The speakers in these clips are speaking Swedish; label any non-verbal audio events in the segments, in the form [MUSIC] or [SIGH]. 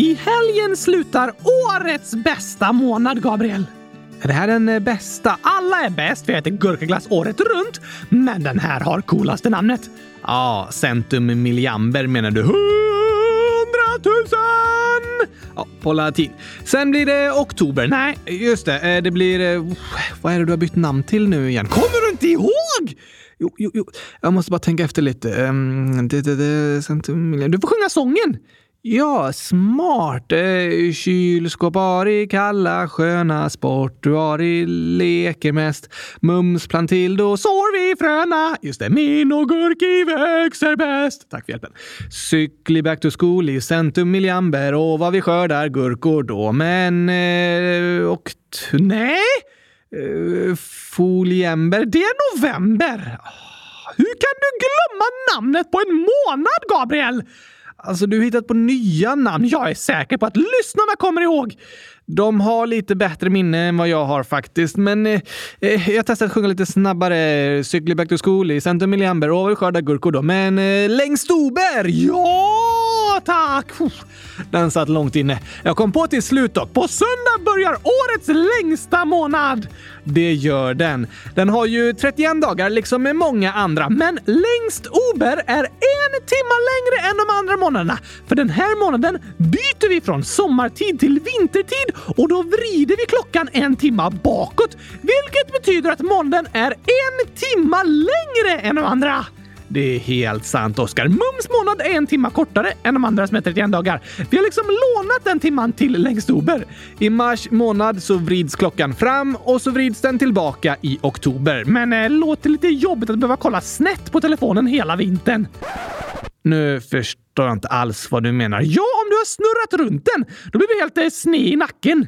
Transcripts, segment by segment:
I helgen slutar årets bästa månad, Gabriel. Är det här den eh, bästa? Alla är bäst för jag äter gurkaglass året runt, men den här har coolaste namnet. Ja, centum milliamber menar du? Hundratusen! Ja, på latin. Sen blir det oktober. Nej, just det. Eh, det blir... Eh, vad är det du har bytt namn till nu igen? Kommer du inte ihåg? Jo, jo, jo. Jag måste bara tänka efter lite. Um, det, det, det, centum milliamber. Du får sjunga sången! Ja, smart. Eh, Kylskåp har i kalla sköna sport. Du har i leker mest. Mums plantil, då sår vi fröna. Just det, min och gurki växer bäst. Tack för hjälpen. Cykli back to school i centum miljamber och vad vi skördar gurkor då. Men... Eh, och... Nej! Eh, foliember, det är november. Ah, hur kan du glömma namnet på en månad, Gabriel? Alltså, du har hittat på nya namn. Jag är säker på att lyssnarna kommer ihåg. De har lite bättre minne än vad jag har faktiskt, men eh, eh jag testar att sjunga lite snabbare. Eh, Cykli back to school i Centrum Milliamber och vi skördar gurkor då. Men eh, längst Oberg! ja tack! Den satt långt inne. Jag kom på till slut dock. På söndag börjar årets längsta månad. Det gör den. Den har ju 31 dagar, liksom med många andra. Men längst ober är en timma längre än de andra månaderna. För den här månaden byter vi från sommartid till vintertid och då vrider vi klockan en timma bakåt. Vilket betyder att månaden är en timma längre än de andra. Det är helt sant, Oskar. Mums månad är en timma kortare än de andra som är 31 dagar. Vi har liksom lånat den timman till längst ober. I mars månad så vrids klockan fram och så vrids den tillbaka i oktober. Men eh, låter lite jobbigt att behöva kolla snett på telefonen hela vintern. Nu förstår jag inte alls vad du menar. Ja, om du har snurrat runt den, då blir du helt eh, sned i nacken.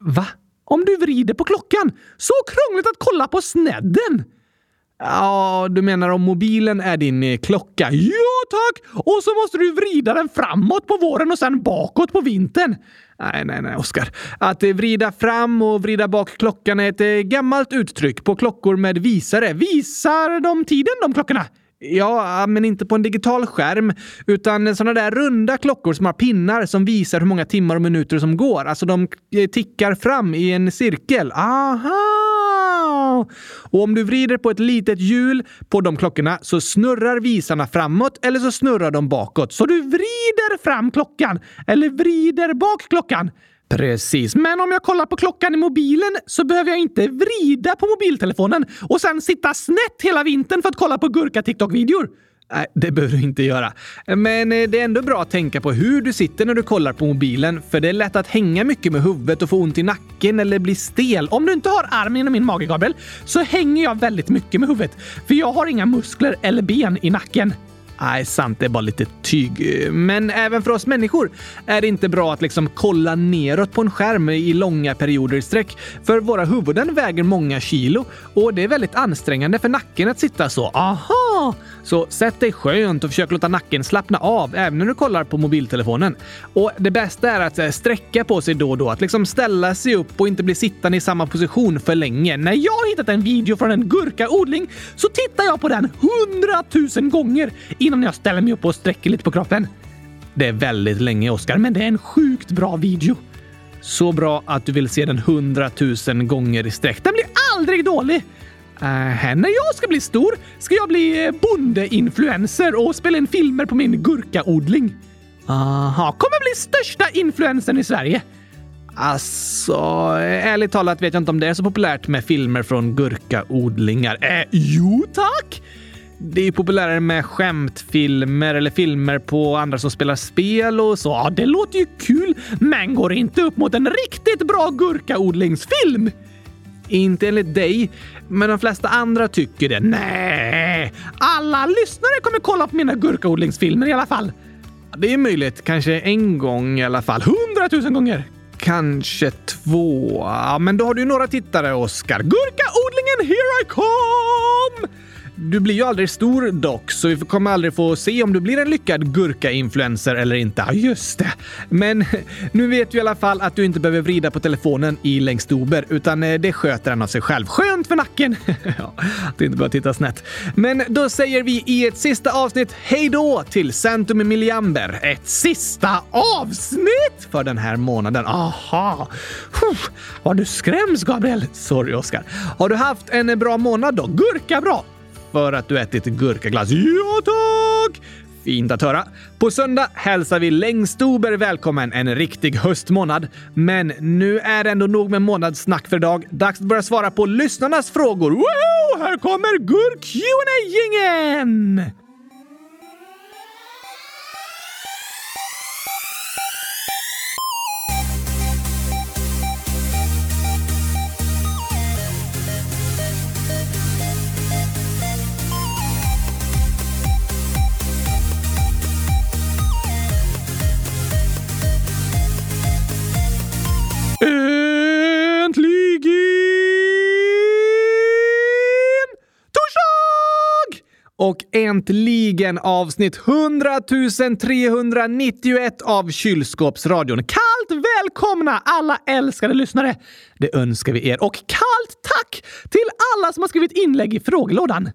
Va? Om du vrider på klockan? Så krångligt att kolla på snedden! Ja, du menar om mobilen är din eh, klocka? Ja, tack! Och så måste du vrida den framåt på våren och sen bakåt på vintern. Nej, nej, nej, Oskar. Att eh, vrida fram och vrida bak klockan är ett eh, gammalt uttryck på klockor med visare. Visar de tiden, de klockorna? Ja, men inte på en digital skärm, utan sådana där runda klockor som har pinnar som visar hur många timmar och minuter som går. Alltså de tickar fram i en cirkel. Aha! Och om du vrider på ett litet hjul på de klockorna så snurrar visarna framåt eller så snurrar de bakåt. Så du vrider fram klockan eller vrider bak klockan. Precis, men om jag kollar på klockan i mobilen så behöver jag inte vrida på mobiltelefonen och sen sitta snett hela vintern för att kolla på gurka-TikTok-videor. Nej, det behöver du inte göra. Men eh, det är ändå bra att tänka på hur du sitter när du kollar på mobilen, för det är lätt att hänga mycket med huvudet och få ont i nacken eller bli stel. Om du inte har armen inom min mage, Gabriel, så hänger jag väldigt mycket med huvudet, för jag har inga muskler eller ben i nacken. Nej, sant. Det är bara lite tyg. Men även för oss människor är det inte bra att liksom kolla neråt på en skärm i långa perioder i sträck. För våra huvuden väger många kilo och det är väldigt ansträngande för nacken att sitta så. Aha! Så sätt dig skönt och försök låta nacken slappna av även när du kollar på mobiltelefonen. Och det bästa är att eh, sträcka på sig då och då. Att liksom ställa sig upp och inte bli sittande i samma position för länge. När jag har hittat en video från en gurkaodling så tittar jag på den hundratusen gånger innan jag ställer mig upp och sträcker lite på kroppen. Det är väldigt länge, Oskar, men det är en sjukt bra video. Så bra att du vill se den hundratusen gånger i sträck. Den blir aldrig dålig! Uh, när jag ska bli stor ska jag bli eh, bondeinfluencer och spela in filmer på min gurkaodling. Aha, kommer bli största influencern i Sverige. Alltså, ärligt talat vet jag inte om det är så populärt med filmer från gurkaodlingar. Eh, jo tack! Det är populärare med skämtfilmer eller filmer på andra som spelar spel och så. Ja, det låter ju kul, men går inte upp mot en riktigt bra gurkaodlingsfilm. Inte enligt dig, men de flesta andra tycker det. Nej, alla lyssnare kommer kolla på mina gurkaodlingsfilmer i alla fall. Det är möjligt. Kanske en gång i alla fall. Hundratusen gånger. Kanske två. Men då har du ju några tittare, Oskar. Gurkaodlingen, here I come! Du blir ju aldrig stor dock, så vi kommer aldrig få se om du blir en lyckad gurka-influencer eller inte. Ja, just det. Men [LAUGHS] nu vet vi i alla fall att du inte behöver vrida på telefonen i längstober, utan eh, det sköter den av sig själv. Skönt för nacken! [LAUGHS] ja, det är inte bara att titta snett. Men då säger vi i ett sista avsnitt hej då till Centum Milliamber. Ett sista avsnitt för den här månaden. Aha! Vad du skräms, Gabriel. Sorry, Oskar. Har du haft en bra månad då? Gurka bra! För att du ätit gurkaglass? Ja, tack! Fint att höra. På söndag hälsar vi Längstober välkommen en riktig höstmånad. Men nu är det ändå nog med månadssnack för idag. Dags att börja svara på lyssnarnas frågor. Woho! Här kommer gurk och äntligen avsnitt 100 391 av Kylskåpsradion. Kallt välkomna alla älskade lyssnare! Det önskar vi er. Och kallt tack till alla som har skrivit inlägg i frågelådan.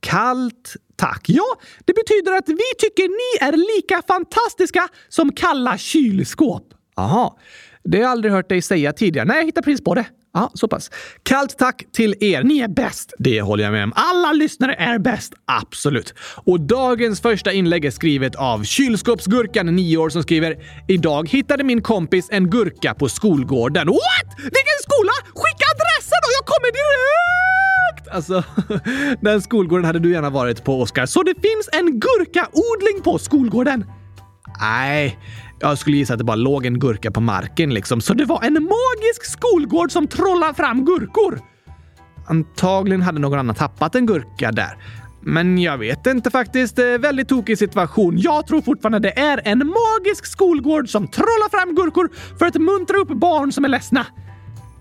Kallt tack. Ja, det betyder att vi tycker ni är lika fantastiska som kalla kylskåp. Aha. Det har jag aldrig hört dig säga tidigare. Nej, jag hittar precis på det. Ja, så pass. Kallt tack till er. Ni är bäst. Det håller jag med om. Alla lyssnare är bäst. Absolut. Och dagens första inlägg är skrivet av Kylskåpsgurkan, 9 år, som skriver “Idag hittade min kompis en gurka på skolgården.” What? Vilken skola? Skicka adressen och Jag kommer direkt! Alltså, [LAUGHS] den skolgården hade du gärna varit på, Oskar. Så det finns en gurkaodling på skolgården? Nej, jag skulle gissa att det bara låg en gurka på marken liksom. Så det var en magisk skolgård som trollade fram gurkor. Antagligen hade någon annan tappat en gurka där. Men jag vet inte faktiskt. Väldigt tokig situation. Jag tror fortfarande det är en magisk skolgård som trollar fram gurkor för att muntra upp barn som är ledsna.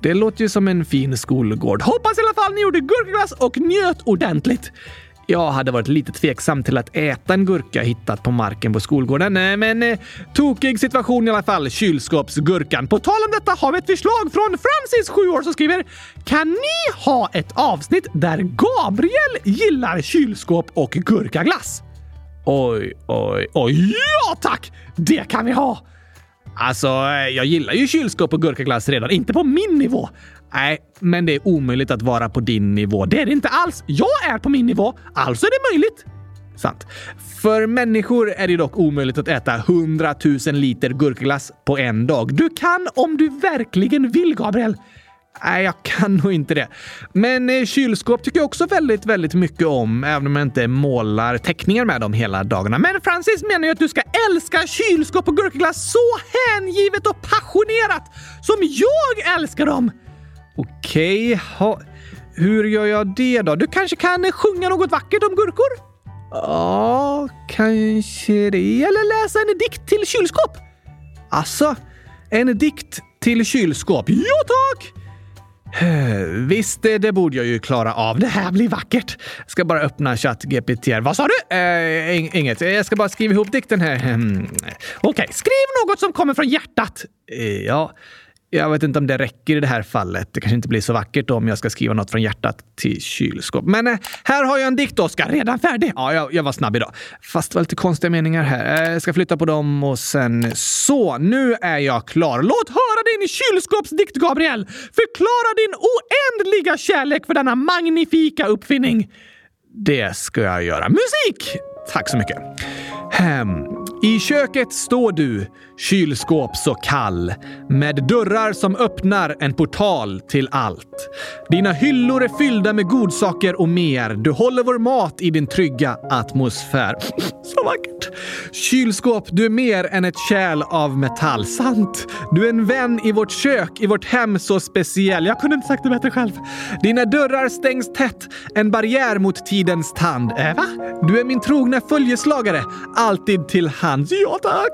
Det låter ju som en fin skolgård. Hoppas i alla fall ni gjorde gurkaglass och njöt ordentligt. Jag hade varit lite tveksam till att äta en gurka hittat på marken på skolgården. Men eh, tokig situation i alla fall. Kylskåpsgurkan. På tal om detta har vi ett förslag från Francis, 7 år, som skriver Kan ni ha ett avsnitt där Gabriel gillar kylskåp och gurkaglass? Oj, oj, oj. Ja tack! Det kan vi ha! Alltså, eh, jag gillar ju kylskåp och gurkaglass redan. Inte på min nivå. Nej, men det är omöjligt att vara på din nivå. Det är det inte alls. Jag är på min nivå, alltså är det möjligt. Sant. För människor är det dock omöjligt att äta 100 000 liter gurkaglass på en dag. Du kan om du verkligen vill, Gabriel. Nej, jag kan nog inte det. Men eh, kylskåp tycker jag också väldigt, väldigt mycket om, även om jag inte målar teckningar med dem hela dagarna. Men Francis menar ju att du ska älska kylskåp och gurkaglass så hängivet och passionerat som jag älskar dem. Okej, okay. hur gör jag det då? Du kanske kan sjunga något vackert om gurkor? Ja, kanske det. Eller läsa en dikt till kylskåp? Alltså, en dikt till kylskåp? Ja, tack! [SIGHS] Visst, eh, det borde jag ju klara av. Det här blir vackert. Jag ska bara öppna ChatGPT. Vad sa du? Äh, inget. Jag ska bara skriva ihop dikten här. Hmm. Okej, okay. skriv något som kommer från hjärtat. Eh, ja. Jag vet inte om det räcker i det här fallet. Det kanske inte blir så vackert om jag ska skriva något från hjärtat till kylskåp. Men eh, här har jag en dikt, Oskar. Redan färdig. Ja, jag, jag, var snabb idag. Fast det var lite konstiga meningar här. Eh, jag ska flytta på dem och sen så. Nu är jag klar. Låt höra din kylskåpsdikt, Gabriel! Förklara din oändliga kärlek för denna magnifika uppfinning. Det ska jag göra. Musik! Tack så mycket. Hem. I köket står du, kylskåp så kall, med dörrar som öppnar en portal till allt. Dina hyllor är fyllda med godsaker och mer. Du håller vår mat i din trygga atmosfär. [SNIFFS] Så vackert! Kylskåp, du är mer än ett kärl av metall. Sant! Du är en vän i vårt kök, i vårt hem så speciell. Jag kunde inte sagt det bättre själv. Dina dörrar stängs tätt, en barriär mot tidens tand. Äh, va? Du är min trogna följeslagare, alltid till hands. Ja, tack!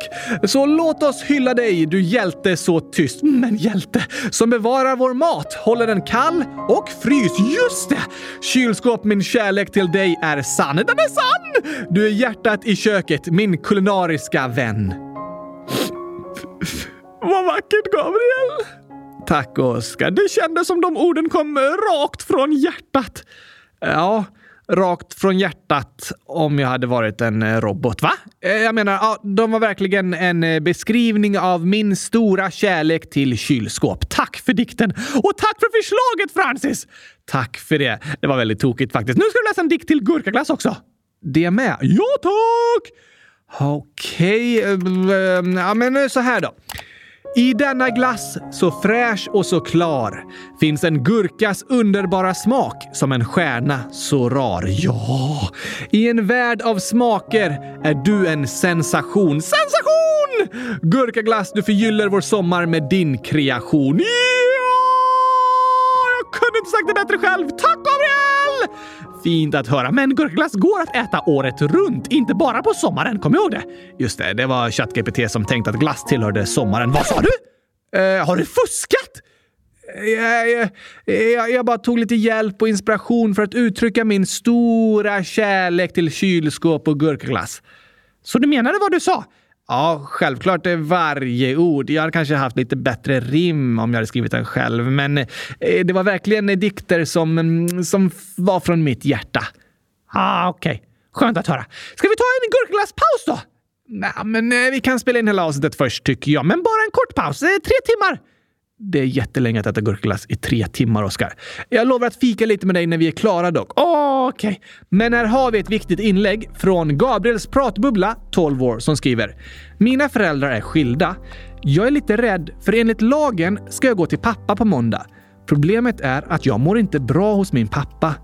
Så låt Låt oss hylla dig, du hjälte så tyst, men hjälte, som bevarar vår mat, håller den kall och frys. Just det! Kylskåp, min kärlek till dig är sann. Den är sann! Du är hjärtat i köket, min kulinariska vän. [LAUGHS] Vad vackert, Gabriel! Tack, Oskar. Det kändes som de orden kom rakt från hjärtat. Ja, rakt från hjärtat om jag hade varit en eh, robot. Va? Eh, jag menar, ja, de var verkligen en eh, beskrivning av min stora kärlek till kylskåp. Tack för dikten! Och tack för förslaget, Francis! Tack för det. Det var väldigt tokigt faktiskt. Nu ska du läsa en dikt till gurkaglass också. Det med? Ja, tack! Okej, okay. ja, men så här då. I denna glass, så fräsch och så klar, finns en gurkas underbara smak som en stjärna så rar. Ja, i en värld av smaker är du en sensation. Sensation! Gurkaglass, du förgyller vår sommar med din kreation. Ja! Jag kunde inte sagt det bättre själv. Tack Gabriel! Fint att höra. Men gurkaglass går att äta året runt, inte bara på sommaren. Kom ihåg det? Just det, det var ChatGPT som tänkte att glass tillhörde sommaren. Vad sa du? Eh, har du fuskat? Jag, jag, jag, jag, bara tog lite hjälp och inspiration för att uttrycka min stora kärlek till kylskåp och gurkaglass. Så du menade vad du sa? Ja, självklart är varje ord. Jag hade kanske haft lite bättre rim om jag hade skrivit den själv, men eh, det var verkligen dikter som, mm, som var från mitt hjärta. Ah, Okej, okay. skönt att höra. Ska vi ta en gurkaglasspaus då? Nej, men eh, vi kan spela in hela avsnittet först tycker jag, men bara en kort paus. Eh, tre timmar. Det är jättelänge att äta gurkaglass i tre timmar, Oskar. Jag lovar att fika lite med dig när vi är klara dock. Okej. Okay. Men här har vi ett viktigt inlägg från Gabriels pratbubbla, 12 år, som skriver “Mina föräldrar är skilda. Jag är lite rädd, för enligt lagen ska jag gå till pappa på måndag. Problemet är att jag mår inte bra hos min pappa.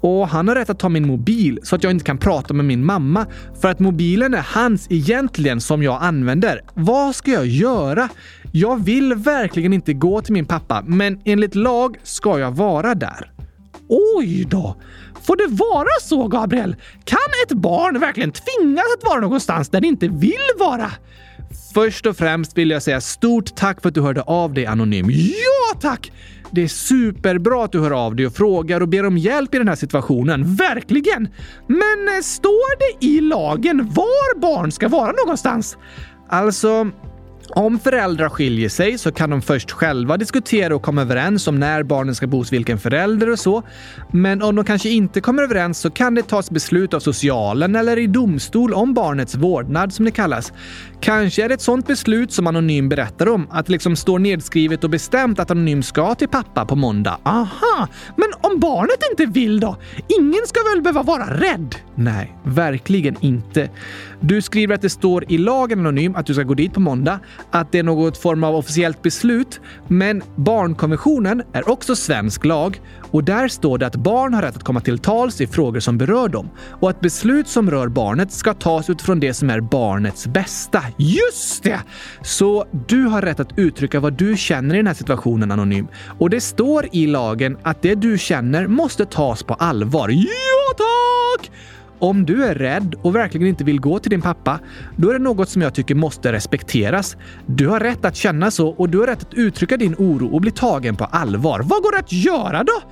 Och han har rätt att ta min mobil så att jag inte kan prata med min mamma för att mobilen är hans egentligen som jag använder. Vad ska jag göra? Jag vill verkligen inte gå till min pappa, men enligt lag ska jag vara där. Oj då! Får det vara så, Gabriel? Kan ett barn verkligen tvingas att vara någonstans där det inte vill vara? Först och främst vill jag säga stort tack för att du hörde av dig Anonym. Ja, tack! Det är superbra att du hör av dig och frågar och ber om hjälp i den här situationen. Verkligen! Men eh, står det i lagen var barn ska vara någonstans? Alltså, om föräldrar skiljer sig så kan de först själva diskutera och komma överens om när barnen ska bo hos vilken förälder och så. Men om de kanske inte kommer överens så kan det tas beslut av socialen eller i domstol om barnets vårdnad som det kallas. Kanske är det ett sånt beslut som Anonym berättar om, att det liksom står nedskrivet och bestämt att Anonym ska till pappa på måndag. Aha! Men om barnet inte vill då? Ingen ska väl behöva vara rädd? Nej, verkligen inte. Du skriver att det står i lagen Anonym att du ska gå dit på måndag, att det är något form av officiellt beslut, men barnkonventionen är också svensk lag och där står det att barn har rätt att komma till tals i frågor som berör dem och att beslut som rör barnet ska tas utifrån det som är barnets bästa. Just det! Så du har rätt att uttrycka vad du känner i den här situationen Anonym. Och det står i lagen att det du känner måste tas på allvar. Ja! Om du är rädd och verkligen inte vill gå till din pappa, då är det något som jag tycker måste respekteras. Du har rätt att känna så och du har rätt att uttrycka din oro och bli tagen på allvar. Vad går det att göra då?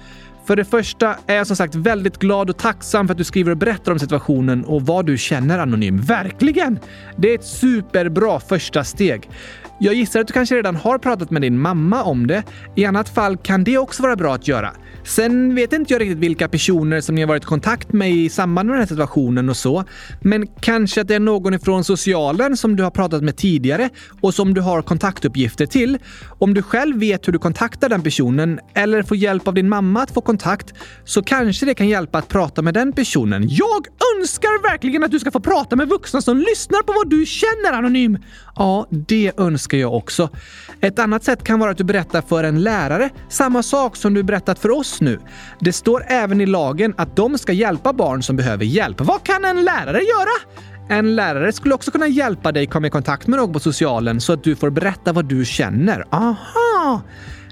För det första är jag som sagt väldigt glad och tacksam för att du skriver och berättar om situationen och vad du känner anonym. Verkligen! Det är ett superbra första steg. Jag gissar att du kanske redan har pratat med din mamma om det. I annat fall kan det också vara bra att göra. Sen vet inte jag riktigt vilka personer som ni har varit i kontakt med i samband med den här situationen och så. Men kanske att det är någon ifrån socialen som du har pratat med tidigare och som du har kontaktuppgifter till. Om du själv vet hur du kontaktar den personen eller får hjälp av din mamma att få kontakt så kanske det kan hjälpa att prata med den personen. Jag önskar verkligen att du ska få prata med vuxna som lyssnar på vad du känner anonym. Ja, det önskar jag också. Ett annat sätt kan vara att du berättar för en lärare samma sak som du berättat för oss nu. Det står även i lagen att de ska hjälpa barn som behöver hjälp. Vad kan en lärare göra? En lärare skulle också kunna hjälpa dig komma i kontakt med någon på socialen så att du får berätta vad du känner. Aha!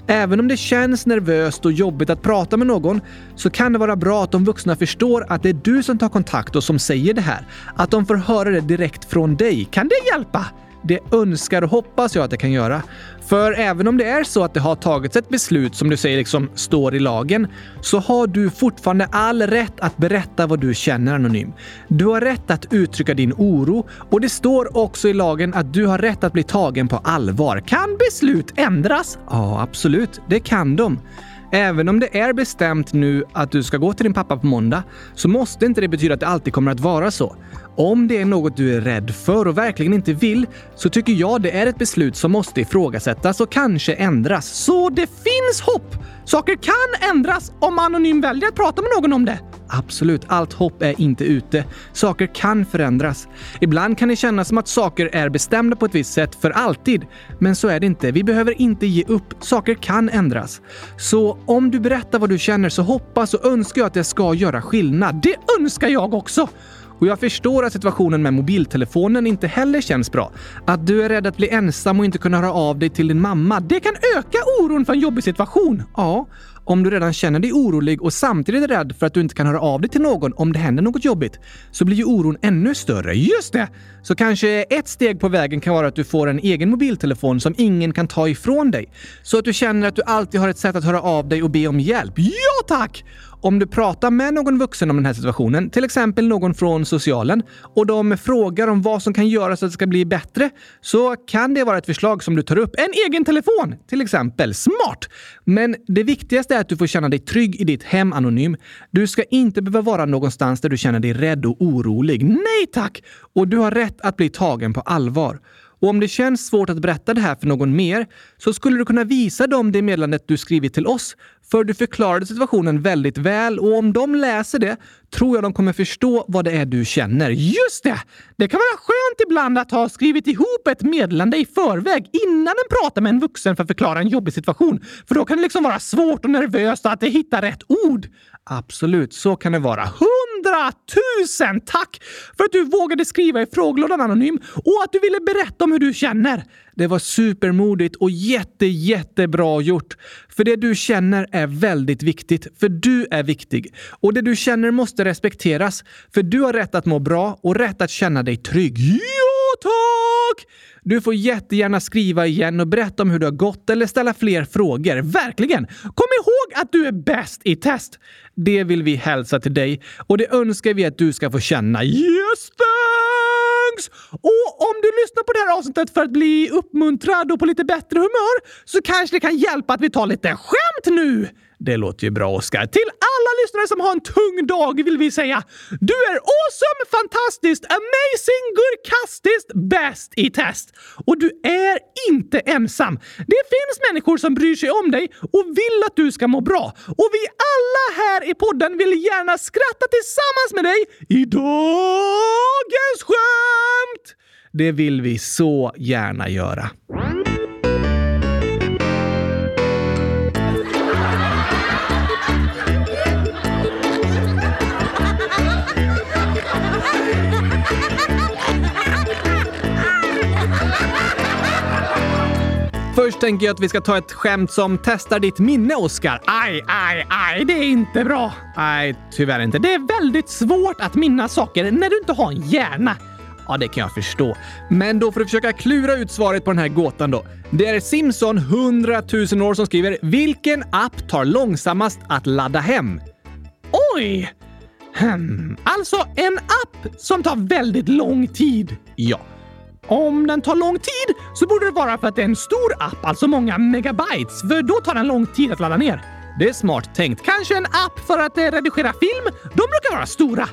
Även om det känns nervöst och jobbigt att prata med någon så kan det vara bra att de vuxna förstår att det är du som tar kontakt och som säger det här. Att de får höra det direkt från dig. Kan det hjälpa? Det önskar och hoppas jag att det kan göra. För även om det är så att det har tagits ett beslut som du säger liksom står i lagen, så har du fortfarande all rätt att berätta vad du känner anonym. Du har rätt att uttrycka din oro och det står också i lagen att du har rätt att bli tagen på allvar. Kan beslut ändras? Ja, absolut. Det kan de. Även om det är bestämt nu att du ska gå till din pappa på måndag så måste inte det betyda att det alltid kommer att vara så. Om det är något du är rädd för och verkligen inte vill så tycker jag det är ett beslut som måste ifrågasättas och kanske ändras. Så det finns hopp! Saker kan ändras om Anonym väljer att prata med någon om det. Absolut, allt hopp är inte ute. Saker kan förändras. Ibland kan det kännas som att saker är bestämda på ett visst sätt för alltid. Men så är det inte. Vi behöver inte ge upp. Saker kan ändras. Så om du berättar vad du känner så hoppas och önskar jag att det ska göra skillnad. Det önskar jag också! Och jag förstår att situationen med mobiltelefonen inte heller känns bra. Att du är rädd att bli ensam och inte kunna höra av dig till din mamma, det kan öka oron för en jobbig situation. Ja, om du redan känner dig orolig och samtidigt är rädd för att du inte kan höra av dig till någon om det händer något jobbigt, så blir ju oron ännu större. Just det! Så kanske ett steg på vägen kan vara att du får en egen mobiltelefon som ingen kan ta ifrån dig. Så att du känner att du alltid har ett sätt att höra av dig och be om hjälp. Ja tack! Om du pratar med någon vuxen om den här situationen, till exempel någon från socialen, och de frågar om vad som kan göras så att det ska bli bättre, så kan det vara ett förslag som du tar upp. En egen telefon, till exempel. Smart! Men det viktigaste är att du får känna dig trygg i ditt hem anonym. Du ska inte behöva vara någonstans där du känner dig rädd och orolig. Nej tack! Och du har rätt att bli tagen på allvar. Och om det känns svårt att berätta det här för någon mer så skulle du kunna visa dem det meddelandet du skrivit till oss. För du förklarade situationen väldigt väl och om de läser det tror jag de kommer förstå vad det är du känner. Just det! Det kan vara skönt ibland att ha skrivit ihop ett meddelande i förväg innan en pratar med en vuxen för att förklara en jobbig situation. För då kan det liksom vara svårt och nervöst att hitta rätt ord. Absolut, så kan det vara. Hundratusen tack för att du vågade skriva i frågelådan anonym och att du ville berätta om hur du känner. Det var supermodigt och jätte, jättebra gjort. För det du känner är väldigt viktigt, för du är viktig. Och det du känner måste respekteras, för du har rätt att må bra och rätt att känna dig trygg. Ja, tack! Du får jättegärna skriva igen och berätta om hur det har gått eller ställa fler frågor. Verkligen! Kom ihåg att du är bäst i test! Det vill vi hälsa till dig och det önskar vi att du ska få känna. Yes, thanks! Och om du lyssnar på det här avsnittet för att bli uppmuntrad och på lite bättre humör så kanske det kan hjälpa att vi tar lite skämt nu! Det låter ju bra, Oskar. Till alla lyssnare som har en tung dag vill vi säga du är awesome, fantastiskt, amazing, gurkastiskt, bäst i test. Och du är inte ensam. Det finns människor som bryr sig om dig och vill att du ska må bra. Och vi alla här i podden vill gärna skratta tillsammans med dig i dagens skämt! Det vill vi så gärna göra. Tänker jag att vi ska ta ett skämt som testar ditt minne, Oskar. Aj, aj, aj, det är inte bra. Nej, tyvärr inte. Det är väldigt svårt att minnas saker när du inte har en hjärna. Ja, det kan jag förstå. Men då får du försöka klura ut svaret på den här gåtan då. Det är Simson 100 000 år som skriver “Vilken app tar långsammast att ladda hem?” Oj! Hmm. Alltså en app som tar väldigt lång tid. Ja. Om den tar lång tid så borde det vara för att det är en stor app, alltså många megabytes, för då tar den lång tid att ladda ner. Det är smart tänkt. Kanske en app för att eh, redigera film? De brukar vara stora.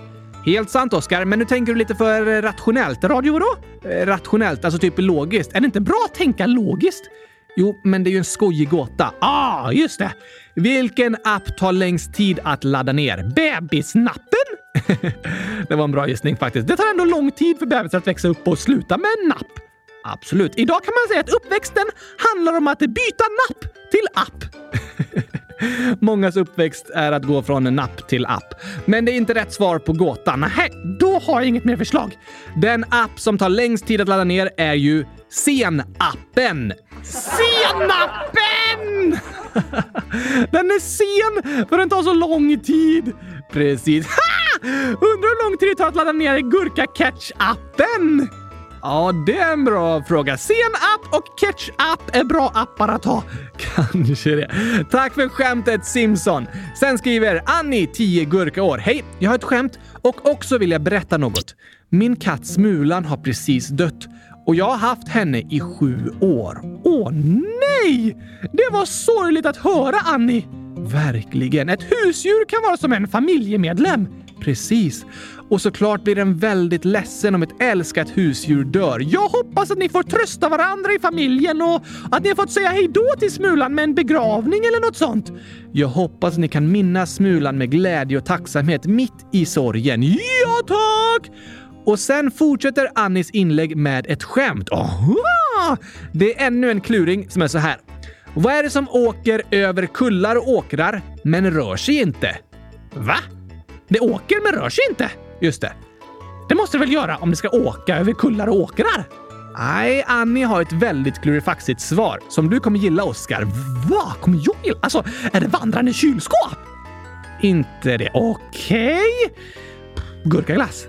Helt sant, Oskar, men nu tänker du lite för eh, rationellt. Radio vadå? Eh, rationellt, alltså typ logiskt. Är det inte bra att tänka logiskt? Jo, men det är ju en skojig gåta. Ah, just det! Vilken app tar längst tid att ladda ner? Bebisnappen? [LAUGHS] det var en bra gissning faktiskt. Det tar ändå lång tid för bebisar att växa upp och sluta med napp. Absolut. Idag kan man säga att uppväxten handlar om att byta napp till app. [LAUGHS] Mångas uppväxt är att gå från napp till app. Men det är inte rätt svar på gåtan. Nej, då har jag inget mer förslag. Den app som tar längst tid att ladda ner är ju Sen-appen. Senappen! [LAUGHS] Den är sen för den tar så lång tid. Precis. Undrar hur lång tid det tar att ladda ner Gurka Catch-appen? Ja, det är en bra fråga. Sen-app och ketch-app är bra appar att ha. [LAUGHS] Kanske det. Tack för skämtet Simson. Sen skriver Annie, 10 gurkaår. Hej, jag har ett skämt och också vill jag berätta något. Min katt Smulan har precis dött och jag har haft henne i sju år. Åh nej! Det var sorgligt att höra Annie. Verkligen. Ett husdjur kan vara som en familjemedlem. Precis. Och såklart blir den väldigt ledsen om ett älskat husdjur dör. Jag hoppas att ni får trösta varandra i familjen och att ni har fått säga hejdå till Smulan med en begravning eller något sånt. Jag hoppas att ni kan minnas Smulan med glädje och tacksamhet mitt i sorgen. Ja, tack! Och sen fortsätter Annis inlägg med ett skämt. Aha! Det är ännu en kluring som är så här. Vad är det som åker över kullar och åkrar, men rör sig inte? Va? Det åker men rör sig inte? Just det. Det måste det väl göra om det ska åka över kullar och åkrar? Nej, Annie har ett väldigt klurifaxigt svar som du kommer gilla, Oskar. Va? Kommer jag gilla? Alltså, är det vandrande kylskåp? Inte det. Okej. Okay. Gurkaglass?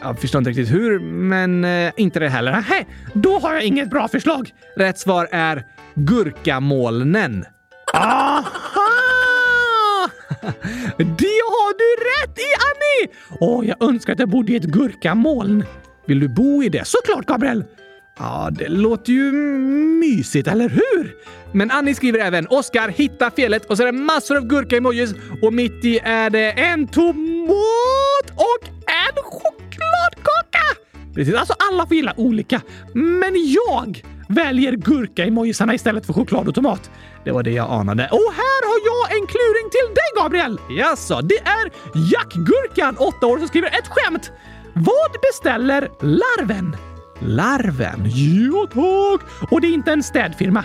Jag förstår inte riktigt hur, men eh, inte det heller. Nähä, då har jag inget bra förslag. Rätt svar är gurkamolnen. Aha! Det har du rätt i, Annie! Åh, jag önskar att jag bodde i ett gurkamoln. Vill du bo i det? Såklart, Gabriel! Ja, det låter ju mysigt, eller hur? Men Annie skriver även “Oskar, hitta felet” och så är det massor av gurka-emojis och mitt i är det en tomat och en chokladkaka! Precis, alltså alla får gilla olika. Men jag väljer gurka-emojisarna istället för choklad och tomat. Det var det jag anade. Och här har jag en kluring till dig, Gabriel! Jaså, det är Jackgurkan, 8 år, som skriver ett skämt. Vad beställer larven? Larven? Ja, tack! Och det är inte en städfirma.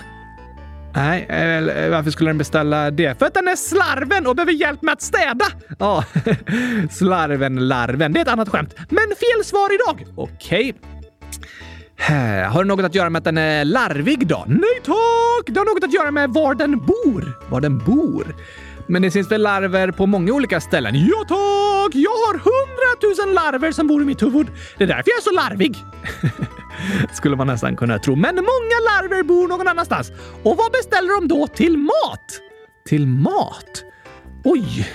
Nej, eh, varför skulle den beställa det? För att den är slarven och behöver hjälp med att städa! Ja, [LAUGHS] slarven, larven. Det är ett annat skämt. Men fel svar idag. Okej. Har det något att göra med att den är larvig då? Nej tack! Det har något att göra med var den bor. Var den bor? Men det finns väl larver på många olika ställen? Ja tack! Jag har hundratusen larver som bor i mitt huvud. Det är därför jag är så larvig. [LAUGHS] Skulle man nästan kunna tro. Men många larver bor någon annanstans. Och vad beställer de då till mat? Till mat? Oj!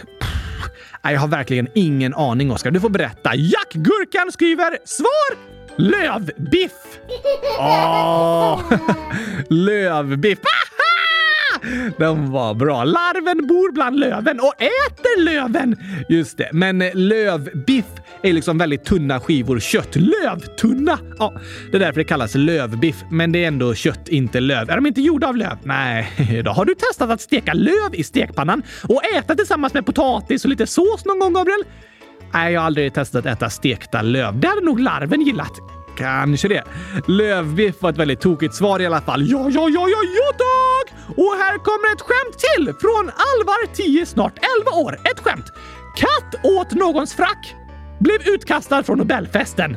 Jag har verkligen ingen aning, Oskar. Du får berätta. Jack Gurkan skriver svar lövbiff. Åh! Ah, [LAUGHS] lövbiff. Den var bra. Larven bor bland löven och äter löven. Just det, men eh, lövbiff är liksom väldigt tunna skivor kött. Lövtunna! Ja, det är därför det kallas lövbiff. Men det är ändå kött, inte löv. Är de inte gjorda av löv? Nej, [LAUGHS] då har du testat att steka löv i stekpannan och äta tillsammans med potatis och lite sås någon gång, Gabriel? Nej, jag har aldrig testat att äta stekta löv. Det hade nog larven gillat. Kanske det. Lövbiff var ett väldigt tokigt svar i alla fall. Ja, ja, ja, ja, ja tack! Och här kommer ett skämt till från Alvar, 10, snart 11 år. Ett skämt. Katt åt någons frack. Blev utkastad från Nobelfesten.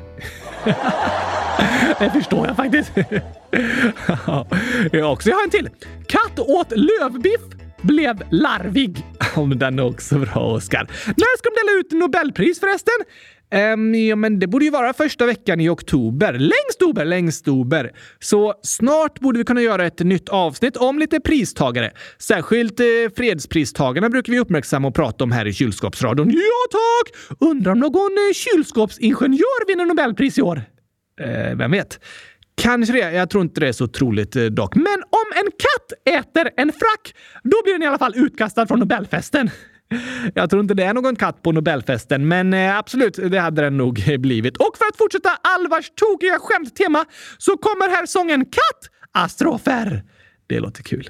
[LAUGHS] det förstår jag faktiskt. [LAUGHS] jag också. Jag har en till. Katt åt lövbiff blev larvig. [LAUGHS] Om den är också bra, Oskar. När ska de dela ut Nobelpris förresten? Um, ja, men det borde ju vara första veckan i oktober. Längst ober, längst ober. Så snart borde vi kunna göra ett nytt avsnitt om lite pristagare. Särskilt eh, fredspristagarna brukar vi uppmärksamma och prata om här i kylskåpsradion. Ja, tack! Undrar om någon eh, kylskåpsingenjör vinner Nobelpris i år? Eh, vem vet? Kanske det. Jag tror inte det är så troligt eh, dock. Men om en katt äter en frack, då blir den i alla fall utkastad från Nobelfesten. [LAUGHS] Jag tror inte det är någon katt på Nobelfesten, men eh, absolut, det hade den nog [LAUGHS] blivit. Och för att fortsätta Alvars tokiga skämttema så kommer här sången Katt Astrofer. Det låter kul.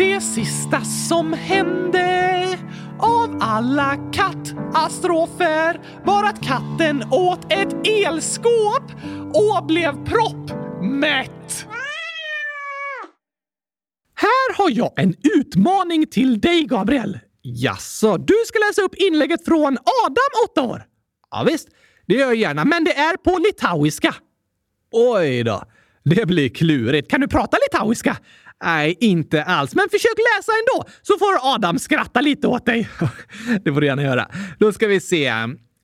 det sista som hände av alla kattastrofer var att katten åt ett elskåp och blev proppmätt. Här har jag en utmaning till dig, Gabriel. Jaså, du ska läsa upp inlägget från Adam, åtta år? Ja, visst, det gör jag gärna, men det är på litauiska. Oj då, det blir klurigt. Kan du prata litauiska? Nej, inte alls. Men försök läsa ändå, så får Adam skratta lite åt dig. [LAUGHS] det får du gärna göra. Då ska vi se.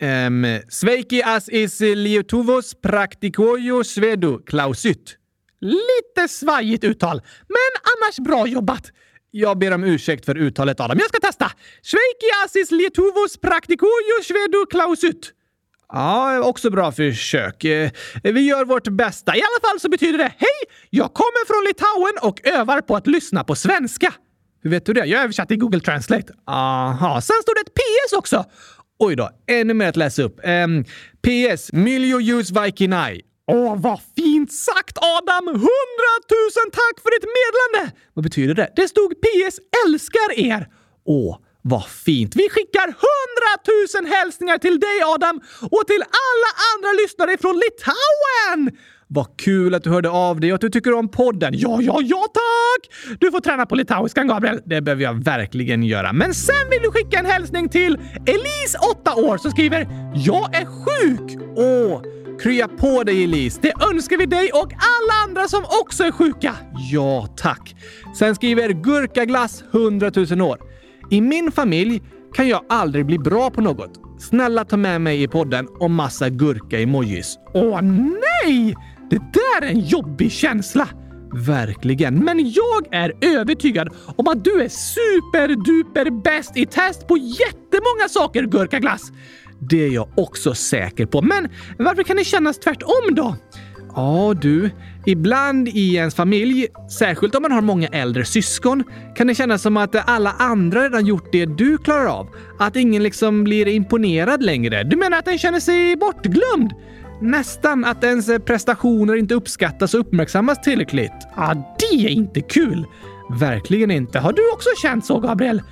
Um, Sveiki as is lietuvos praktikojo svedu klausyt. Lite svajigt uttal, men annars bra jobbat. Jag ber om ursäkt för uttalet Adam. Jag ska testa. Sveiki asis lietuvos praktikojo svedu klausyt. Ja, också bra försök. Eh, vi gör vårt bästa. I alla fall så betyder det Hej! Jag kommer från Litauen och övar på att lyssna på svenska. Hur vet du det? Jag översatte i Google Translate. Aha, sen stod det ett PS också. Oj då, ännu mer att läsa upp. Ehm, um, PS. Miljo ljus vaikinai. Åh, vad fint sagt Adam! Hundratusen tack för ditt meddelande! Vad betyder det? Det stod PS älskar er. Åh, vad fint! Vi skickar hundratusen hälsningar till dig Adam och till alla andra lyssnare från Litauen! Vad kul att du hörde av dig och att du tycker om podden. Ja, ja, ja tack! Du får träna på litauiskan, Gabriel. Det behöver jag verkligen göra. Men sen vill du skicka en hälsning till Elise, 8 år, som skriver “Jag är sjuk!” Åh, krya på dig Elise. Det önskar vi dig och alla andra som också är sjuka. Ja, tack. Sen skriver Gurkaglass, 100 000 år. I min familj kan jag aldrig bli bra på något. Snälla ta med mig i podden och massa gurka-emojis. Åh nej! Det där är en jobbig känsla! Verkligen. Men jag är övertygad om att du är superduper bäst i test på jättemånga saker, gurkaglass. Det är jag också säker på. Men varför kan det kännas tvärtom då? Ja du, ibland i ens familj, särskilt om man har många äldre syskon, kan det kännas som att alla andra redan gjort det du klarar av. Att ingen liksom blir imponerad längre. Du menar att den känner sig bortglömd? Nästan att ens prestationer inte uppskattas och uppmärksammas tillräckligt. Ja, det är inte kul! Verkligen inte. Har du också känt så, Gabriel?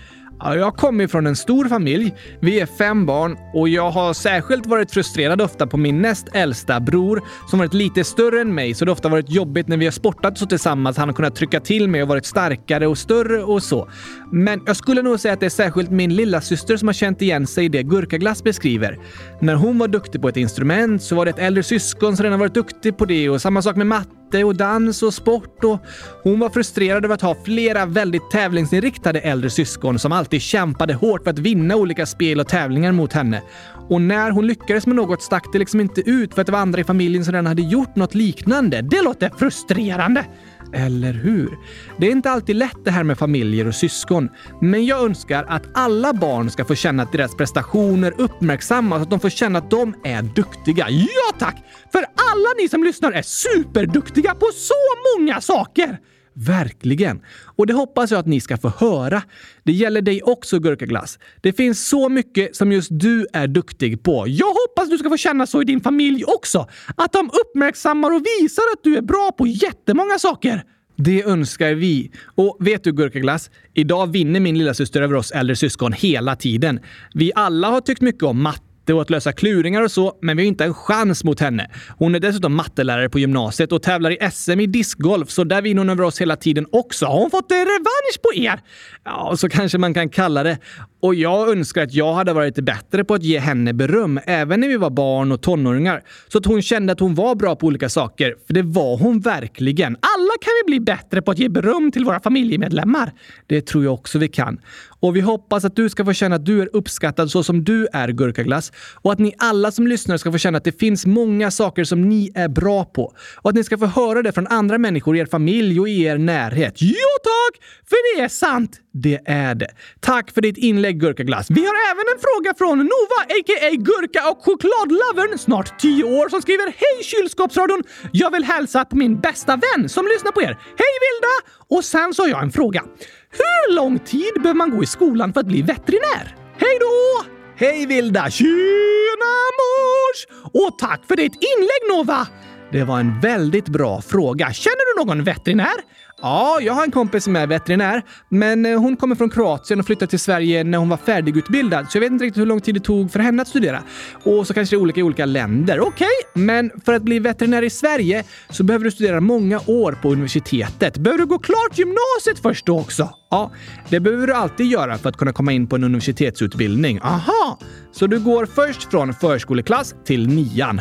Jag kommer från en stor familj. Vi är fem barn och jag har särskilt varit frustrerad ofta på min näst äldsta bror som varit lite större än mig så det har ofta varit jobbigt när vi har sportat så tillsammans. Han har kunnat trycka till mig och varit starkare och större och så. Men jag skulle nog säga att det är särskilt min lilla syster som har känt igen sig i det Gurkaglass beskriver. När hon var duktig på ett instrument så var det ett äldre syskon som redan varit duktig på det och samma sak med matte matte och dans och sport och hon var frustrerad över att ha flera väldigt tävlingsinriktade äldre syskon som alltid kämpade hårt för att vinna olika spel och tävlingar mot henne. Och när hon lyckades med något stack det liksom inte ut för att det var andra i familjen som redan hade gjort något liknande. Det låter frustrerande! Eller hur? Det är inte alltid lätt det här med familjer och syskon. Men jag önskar att alla barn ska få känna att deras prestationer uppmärksammas, att de får känna att de är duktiga. Ja tack! För alla ni som lyssnar är superduktiga på så många saker! Verkligen. Och det hoppas jag att ni ska få höra. Det gäller dig också, Gurkaglass. Det finns så mycket som just du är duktig på. Jag hoppas du ska få känna så i din familj också. Att de uppmärksammar och visar att du är bra på jättemånga saker. Det önskar vi. Och vet du Gurkaglass? Idag vinner min lilla syster över oss äldre syskon hela tiden. Vi alla har tyckt mycket om matte och att lösa kluringar och så, men vi har inte en chans mot henne. Hon är dessutom mattelärare på gymnasiet och tävlar i SM i discgolf, så där vinner hon över oss hela tiden också. Har hon fått eh, revansch på er? Ja, så kanske man kan kalla det. Och jag önskar att jag hade varit bättre på att ge henne beröm, även när vi var barn och tonåringar. Så att hon kände att hon var bra på olika saker. För det var hon verkligen. Alla kan vi bli bättre på att ge beröm till våra familjemedlemmar. Det tror jag också vi kan. Och vi hoppas att du ska få känna att du är uppskattad så som du är, Gurkaglass. Och att ni alla som lyssnar ska få känna att det finns många saker som ni är bra på. Och att ni ska få höra det från andra människor i er familj och i er närhet. Jo tack! För det är sant! Det är det. Tack för ditt inlägg Gurkaglass. Vi har även en fråga från Nova, a.k.a. Gurka och chokladlovern, snart 10 år, som skriver Hej kylskåpsradion! Jag vill hälsa på min bästa vän som lyssnar på er. Hej Vilda! Och sen så har jag en fråga. Hur lång tid behöver man gå i skolan för att bli veterinär? Hej då! Hej Vilda! Tjena mors! Och tack för ditt inlägg Nova! Det var en väldigt bra fråga. Känner du någon veterinär? Ja, jag har en kompis som är veterinär, men eh, hon kommer från Kroatien och flyttade till Sverige när hon var färdigutbildad, så jag vet inte riktigt hur lång tid det tog för henne att studera. Och så kanske det är olika i olika länder. Okej, okay. men för att bli veterinär i Sverige så behöver du studera många år på universitetet. Behöver du gå klart gymnasiet först då också? Ja, det behöver du alltid göra för att kunna komma in på en universitetsutbildning. Aha! Så du går först från förskoleklass till nian.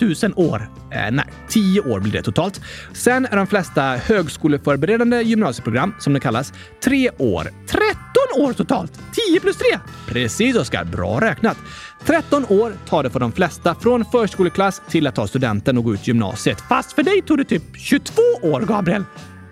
100 000 år. Eh, nej, 10 år blir det totalt. Sen är de flesta högskoleförberedande gymnasieprogram, som det kallas, 3 år. 13 år totalt! 10 plus 3! Precis Oskar, bra räknat. 13 år tar det för de flesta från förskoleklass till att ta studenten och gå ut gymnasiet. Fast för dig tog det typ 22 år, Gabriel.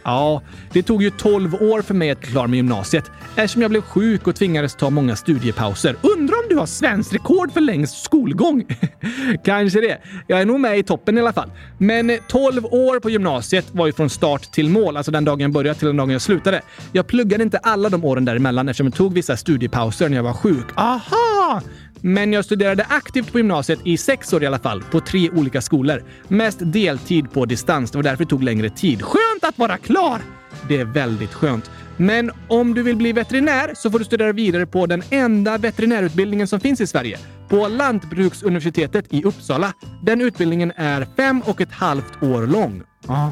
Ja, det tog ju 12 år för mig att bli klar med gymnasiet eftersom jag blev sjuk och tvingades ta många studiepauser. Undrar om du har svenskt rekord för längst skolgång? [LAUGHS] Kanske det. Jag är nog med i toppen i alla fall. Men eh, 12 år på gymnasiet var ju från start till mål, alltså den dagen jag började till den dagen jag slutade. Jag pluggade inte alla de åren däremellan eftersom jag tog vissa studiepauser när jag var sjuk. Aha! Men jag studerade aktivt på gymnasiet i sex år i alla fall, på tre olika skolor. Mest deltid på distans. Det var därför det tog längre tid. Skönt att vara klar! Det är väldigt skönt. Men om du vill bli veterinär så får du studera vidare på den enda veterinärutbildningen som finns i Sverige. På Lantbruksuniversitetet i Uppsala. Den utbildningen är fem och ett halvt år lång. Ah.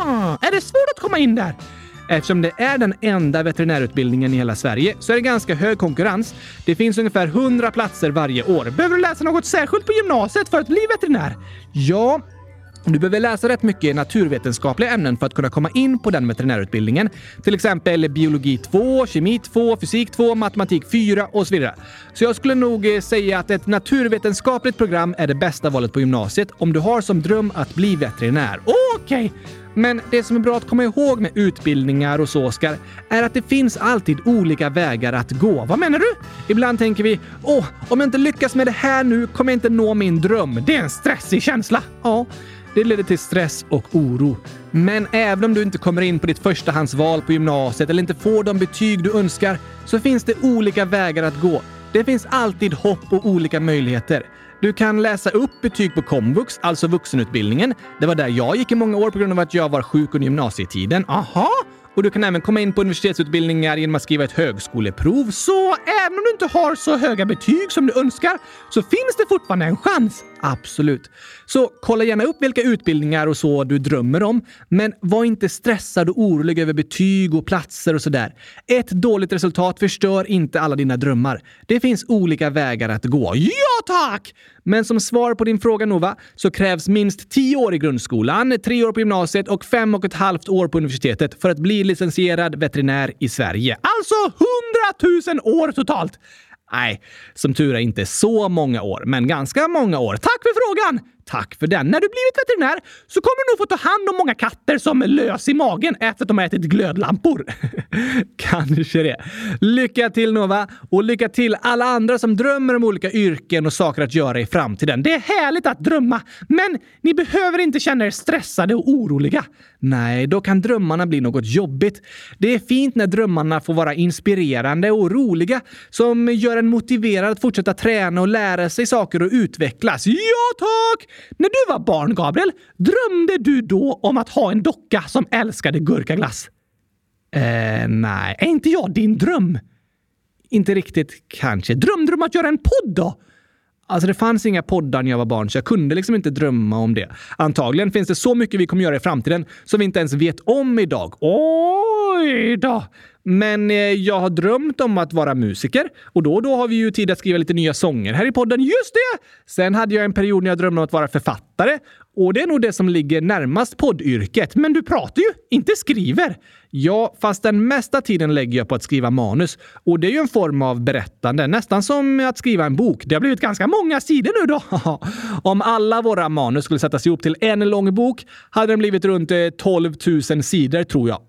Ah, är det svårt att komma in där? Eftersom det är den enda veterinärutbildningen i hela Sverige så är det ganska hög konkurrens. Det finns ungefär 100 platser varje år. Behöver du läsa något särskilt på gymnasiet för att bli veterinär? Ja, du behöver läsa rätt mycket naturvetenskapliga ämnen för att kunna komma in på den veterinärutbildningen. Till exempel biologi 2, kemi 2, fysik 2, matematik 4 och så vidare. Så jag skulle nog eh, säga att ett naturvetenskapligt program är det bästa valet på gymnasiet om du har som dröm att bli veterinär. Okej! Okay. Men det som är bra att komma ihåg med utbildningar och så, Oskar, är att det finns alltid olika vägar att gå. Vad menar du? Ibland tänker vi åh, om jag inte lyckas med det här nu kommer jag inte nå min dröm. Det är en stressig känsla. Ja, det leder till stress och oro. Men även om du inte kommer in på ditt förstahandsval på gymnasiet eller inte får de betyg du önskar så finns det olika vägar att gå. Det finns alltid hopp och olika möjligheter. Du kan läsa upp betyg på komvux, alltså vuxenutbildningen. Det var där jag gick i många år på grund av att jag var sjuk under gymnasietiden. Aha! Och du kan även komma in på universitetsutbildningar genom att skriva ett högskoleprov. Så även om du inte har så höga betyg som du önskar så finns det fortfarande en chans. Absolut. Så kolla gärna upp vilka utbildningar och så du drömmer om. Men var inte stressad och orolig över betyg och platser och sådär. Ett dåligt resultat förstör inte alla dina drömmar. Det finns olika vägar att gå. Ja tack! Men som svar på din fråga Nova så krävs minst 10 år i grundskolan, 3 år på gymnasiet och 5 och ett halvt år på universitetet för att bli licensierad veterinär i Sverige. Alltså 100 000 år totalt! Nej, som tur är inte så många år, men ganska många år. Tack för frågan! Tack för den. När du blivit veterinär så kommer du nog få ta hand om många katter som är lös i magen efter att de har ätit glödlampor. [LAUGHS] Kanske det. Lycka till Nova! Och lycka till alla andra som drömmer om olika yrken och saker att göra i framtiden. Det är härligt att drömma, men ni behöver inte känna er stressade och oroliga. Nej, då kan drömmarna bli något jobbigt. Det är fint när drömmarna får vara inspirerande och roliga som gör en motiverad att fortsätta träna och lära sig saker och utvecklas. Ja, tack! När du var barn, Gabriel, drömde du då om att ha en docka som älskade gurkaglass? Eh, nej, är inte jag din dröm? Inte riktigt, kanske. Drömde du om att göra en podd då? Alltså det fanns inga poddar när jag var barn, så jag kunde liksom inte drömma om det. Antagligen finns det så mycket vi kommer göra i framtiden som vi inte ens vet om idag. Oj då! Men eh, jag har drömt om att vara musiker och då och då har vi ju tid att skriva lite nya sånger här i podden. Just det! Sen hade jag en period när jag drömde om att vara författare och det är nog det som ligger närmast poddyrket. Men du pratar ju, inte skriver. Ja, fast den mesta tiden lägger jag på att skriva manus. Och det är ju en form av berättande, nästan som att skriva en bok. Det har blivit ganska många sidor nu då. [LAUGHS] Om alla våra manus skulle sättas ihop till en lång bok hade den blivit runt eh, 12 000 sidor tror jag.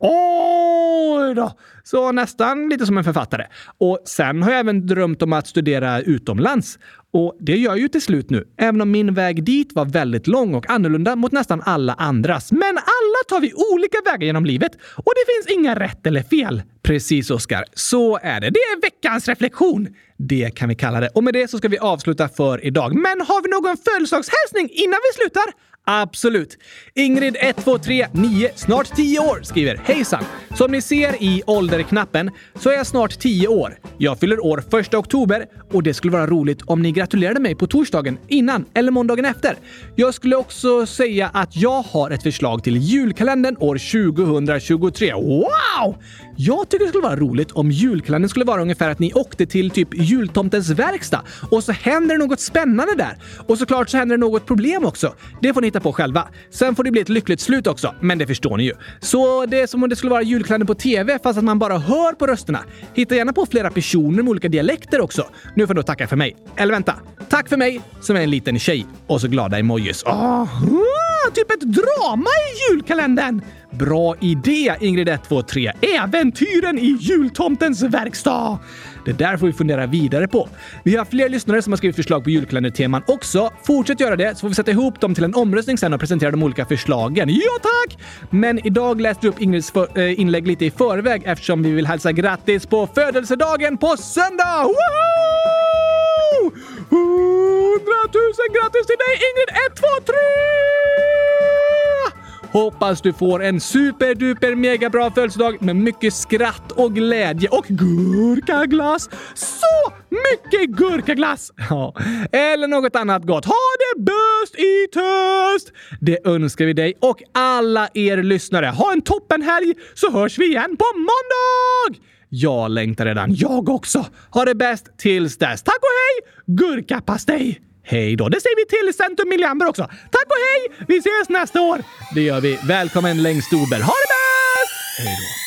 Oj då! Så nästan lite som en författare. Och sen har jag även drömt om att studera utomlands. Och det gör jag ju till slut nu, även om min väg dit var väldigt lång och annorlunda mot nästan alla andras. Men alla tar vi olika vägar genom livet och det finns inga rätt eller fel. Precis, Oskar. Så är det. Det är veckans reflektion. Det kan vi kalla det. Och med det så ska vi avsluta för idag. Men har vi någon födelsedagshälsning innan vi slutar? Absolut. Ingrid 1239, snart 10 år, skriver Hejsan! Som ni ser i ålderknappen så är jag snart 10 år. Jag fyller år 1 oktober och det skulle vara roligt om ni gratulerade mig på torsdagen innan eller måndagen efter. Jag skulle också säga att jag har ett förslag till julkalendern år 2023. Wow! Jag tycker det skulle vara roligt om julkalendern skulle vara ungefär att ni åkte till typ jultomtens verkstad och så händer det något spännande där. Och såklart så händer det något problem också. Det får ni hitta på själva. Sen får det bli ett lyckligt slut också, men det förstår ni ju. Så det är som om det skulle vara julkalendern på TV fast att man bara hör på rösterna. Hitta gärna på flera personer med olika dialekter också. Nu får du tacka för mig. Eller vänta. Tack för mig, som är en liten tjej. Och så glada emojis. Oh, typ ett drama i julkalendern! Bra idé, Ingrid 123. Äventyren i jultomtens verkstad! Det där får vi fundera vidare på. Vi har fler lyssnare som har skrivit förslag på julkalenderteman också. Fortsätt göra det så får vi sätta ihop dem till en omröstning sen och presentera de olika förslagen. Ja, tack! Men idag läste vi upp Ingrids för, äh, inlägg lite i förväg eftersom vi vill hälsa grattis på födelsedagen på söndag! Woho! Grattis till dig Ingrid 123! Hoppas du får en superduper mega bra födelsedag med mycket skratt och glädje och gurkaglass. Så mycket gurkaglass! Ja. Eller något annat gott. Ha det bäst i töst! Det önskar vi dig och alla er lyssnare. Ha en toppenhelg så hörs vi igen på måndag! Jag längtar redan. Jag också. Ha det bäst tills dess. Tack och hej! Gurkapastej! Hej då! Det säger vi till Centrum Milliamber också. Tack och hej! Vi ses nästa år! Det gör vi. Välkommen längst Ober. Ha det bäst! Hej då!